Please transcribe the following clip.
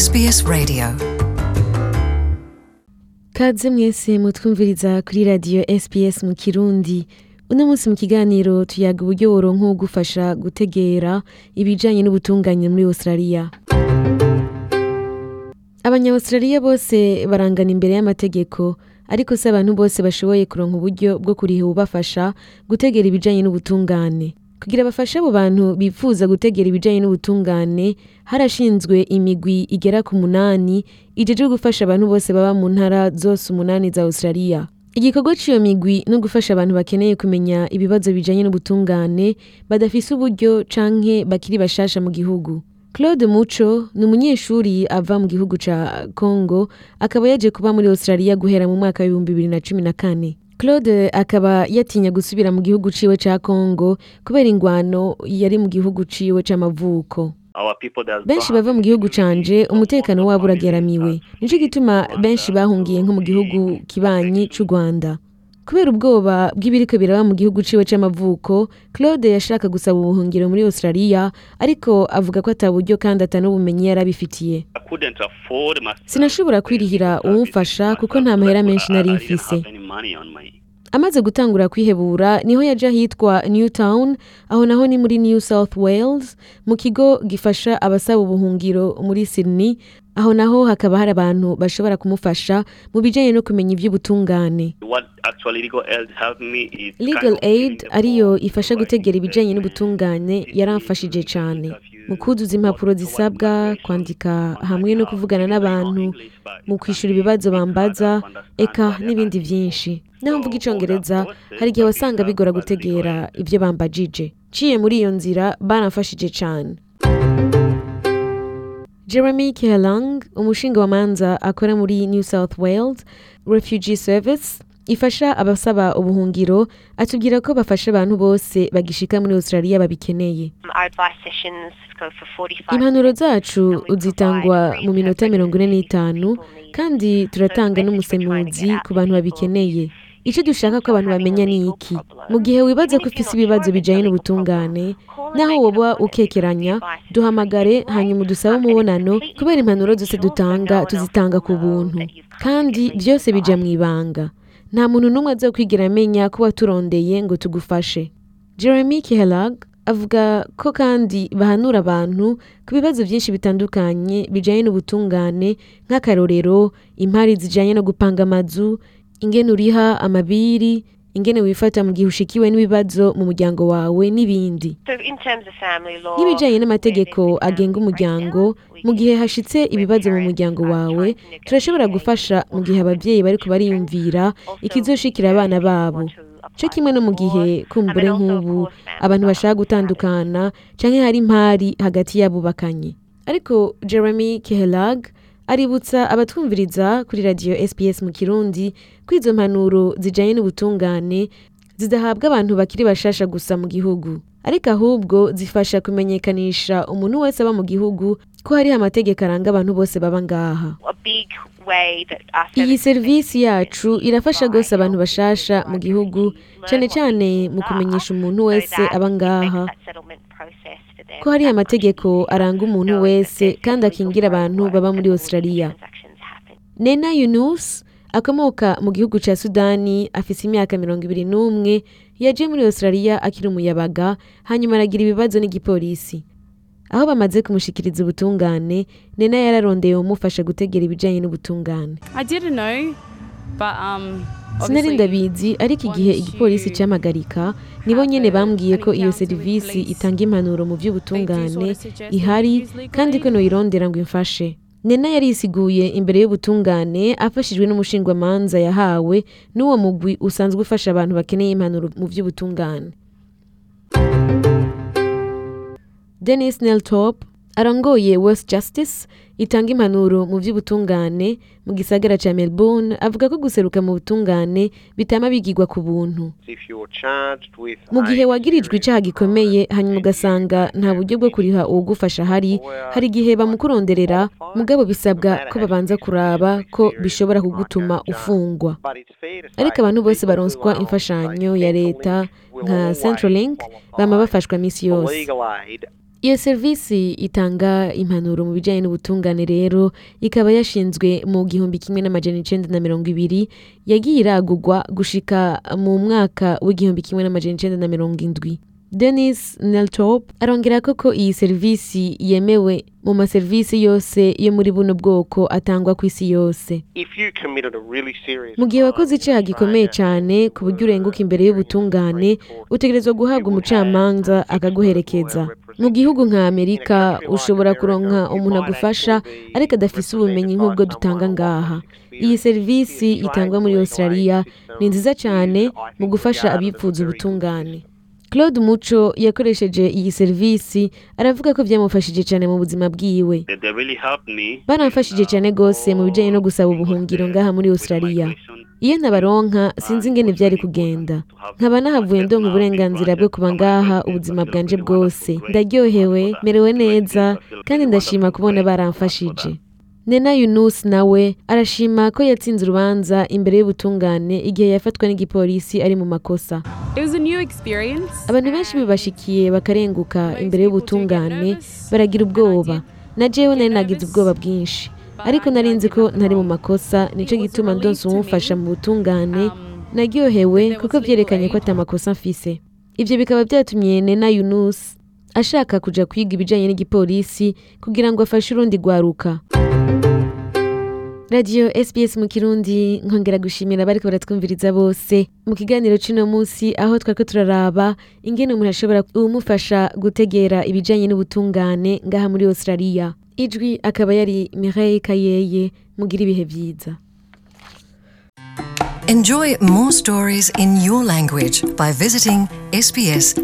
SBS Radio. Kaze mwese mutwumviriza kuri radiyo SBS mu kirundi. Uno munsi mu kiganiro tuyaga uburyo woronka wo gufasha gutegera ibijanye n'ubutunganye muri australia. Abanya-australia bose barangana imbere y'amategeko ariko si abantu bose bashoboye kuronka uburyo bwo kuriha ubafasha gutegera ibijanye n'ubutungane. Kugira bafashe abo bantu bifuza gutegera ibijanye n'ubutungane harashinzwe imigwi igera ku munani ijejwe gufasha abantu bose baba mu ntara zose umunani za australia. Igikorwa c'iyo migwi no gufasha abantu bakeneye kumenya ibibazo bijanye n'ubutungane badafise uburyo canke bakiri bashasha mu gihugu. Claude muco ni umunyeshuri ava mu gihugu ca congo akaba yaje kuba muri australia guhera mu mwaka w'ibihumbi bibiri na cumi na kane. Claude akaba yatinya gusubira mu gihugu ciwe ca congo kubera ingwano yari mu gihugu ciwe c'amavuko. Benshi bava mu gihugu canje umutekano wabo urageramiwe. Nico gituma benshi bahungiye nko mu gihugu kibanyi c'u rwanda. Kubera ubwoba bw'ibiriko biraba mu gihugu ciwe c'amavuko claude yashaka gusaba ubuhungiro muri australia ariko avuga ko ata buryo kandi ata n'ubumenyi yari abifitiye. Sinashobora kwirihira uwumfasha kuko nta mahera menshi nari mfise. Amaze gutangura kwihebura ni ho yaje ahitwa newtown aho naho ni muri new south wales mu kigo gifasha abasaba ubuhungiro muri sydney aho naho hakaba hari abantu bashobora kumufasha mu bijanye no kumenya ivy'ubutungane legal aid ariyo ifasha gutegera ibijanye n'ubutungane yaramfashije cane mu kuzuza impapuro zisabwa kwandika hamwe no kuvugana n'abantu mu kwishura ibibazo bambaza eka n'ibindi vyinshi naho mvuga icongereza hari igihe wasanga bigora gutegera ivyo bambajije. Ciye muri iyo nzira baramfashije cane. Jeremy kelang umushinga wamanza akora muri new south wales refugee service ifasha abasaba ubuhungiro atubwira ko bafasha abantu bose bagishika muri australia babikeneye. Impanuro zacu zitangwa mu minota mirongo ine n'itanu kandi turatanga n'umusemuzi ku bantu babikeneye. Icyo dushaka ko abantu bamenya ni iki? mu gihe wibaza ko ufise ibibazo bijanye n'ubutungane naho woba ukekeranya duhamagare hanyuma udusabe umubonano kubera impanuro zose dutanga tuzitanga ku buntu. kandi byose bija mu ibanga. Nta muntu n'umwe azokwigira amenya ko waturondeye ngo tugufashe. Jeremy kehelag avuga ko kandi bahanura abantu ku bibazo byinshi bitandukanye bijanye n'ubutungane nk'akarorero impari zijanye no gupanga amazu ingene uriha amabiri ingene wifata mu gihe ushikiwe n'ibibazo mu muryango wawe n'ibindi. Nk'ibijanye n'amategeko agenga umuryango mu gihe hashitse ibibazo mu muryango wawe turashobora gufasha mu gihe abavyeyi bariko bariyumvira ikizoshikira abana babo. co kimwe no mu gihe kumbure nk'ubu abantu bashaka gutandukana canke hari impari hagati y'abubakanye ariko jeremy kehelag aributsa abatwumviriza kuri radiyo sps mu kirundi ko izo mpanuro zijanye n'ubutungane zidahabwa abantu bakiri bashasha gusa mu gihugu. Ariko ahubwo zifasha kumenyekanisha umuntu wese aba mu gihugu ko hariho amategeko aranga abantu bose baba ngaha. Iyi serivisi yacu irafasha rwose abantu bashasha mu gihugu cyane cyane mu kumenyesha umuntu wese aba ngaha. Ko hari amategeko aranga umuntu wese kandi akingira abantu baba muri australia. Nena yunus akomoka mu gihugu ca sudani afise imyaka mirongo ibiri n'umwe yaje muri australia akiri umuyabaga hanyuma aragira ibibazo n'igipolisi. Aho bamaze kumushikiriza ubutungane nena yararondeye umufasha gutegera ibijanye n'ubutungane. I didn't know, but um, sinari ndabizi ariko igihe igipolisi cyamagarika nibo nyene bambwiye ko iyo serivisi itanga impanuro mu by'ubutungane ihari kandi ko noyirondera ngo imfashe. Nena yarisiguye imbere y'ubutungane afashijwe n'umushingwamanza yahawe n'uwo mugwi usanzwe ufasha abantu bakeneye impanuro mu by'ubutungane. Denis neltop arongoye west justice itanga impanuro mu by'ubutungane mu gisagara ca melbourne avuga ko guseruka mu butungane bitama bigirwa ku buntu. Mu gihe wagirijwe icaha gikomeye hanyuma ugasanga nta buryo bwo kuriha uwugufasha hari hari igihe bamukuronderera mugabo bisabwa ko babanza kuraba ko bishobora kugutuma ufungwa. Ariko abantu bose baronswa imfashanyo ya leta nka centralink bama bafashwa misi yose. Iyo serivisi itanga impanuro mu bijyanye n'ubutungane rero ikaba yashinzwe mu gihumbi kimwe n'amajana icenda na mirongo ibiri yagiye iragurwa gushika mu mwaka w'igihumbi kimwe n'amajana icenda na mirongo indwi. Denis neltop arongera ko ko iyi serivisi yemewe. Mu maserivisi yose yo muri buno bwoko atangwa ku isi yose. Mu gihe wakoze icyaha gikomeye cyane ku buryo urenguka imbere y'ubutungane utegerezwa guhabwa umucamanza akaguherekeza. mu gihugu nka amerika ushobora kuronka umuntu agufasha ariko adafise ubumenyi nk'ubwo dutanga ngaha. iyi serivisi itangwa muri australia ni nziza cyane mu gufasha abipfuza ubutungane. Claude muco yakoresheje iyi serivisi aravuga ko byamufashije cyane mu buzima bwiwe. Baramfashije cyane rwose mu bijyanye no gusaba ubuhungiro ngaha muri australia. iyo ntabaronka sinzi ingene byari kugenda. nkaba nahavuye ndonka uburenganzira bwo kuba ngaha ubuzima bwanje bwose. ndaryohewe merewe neza kandi ndashima kubona baramfashije. Nena yunus nawe arashima ko yatsinze urubanza imbere y'ubutungane igihe yafatwa n'igipolisi ari mu makosa. Abantu benshi bibashikiye bakarenguka imbere y'ubutungane baragira ubwoba. Na jewe nari nagize ubwoba bwinshi. Ariko nari nzi ko ntari mu makosa ni cyo gituma ndonse umufasha mu butungane naryohewe kuko byerekanye ko atamakosa mfise. Ibyo bikaba byatumye nena yunus ashaka kuja kwiga ibijanye n'igipolisi kugira ngo afashe urundi rwaruka. Radiyo sbs mu kirundi nkongera gushimira abariko baratwumviriza bose. Mu kiganiro c'uno munsi aho twariko turaraba ingene umuntu ashobora umufasha gutegera ibijanye n'ubutungane ngaha muri australia. Ijwi akaba yari mireille kayeye. Mugira ibihe vyiza Enjoy more stories in your language by visiting sbs.com.au.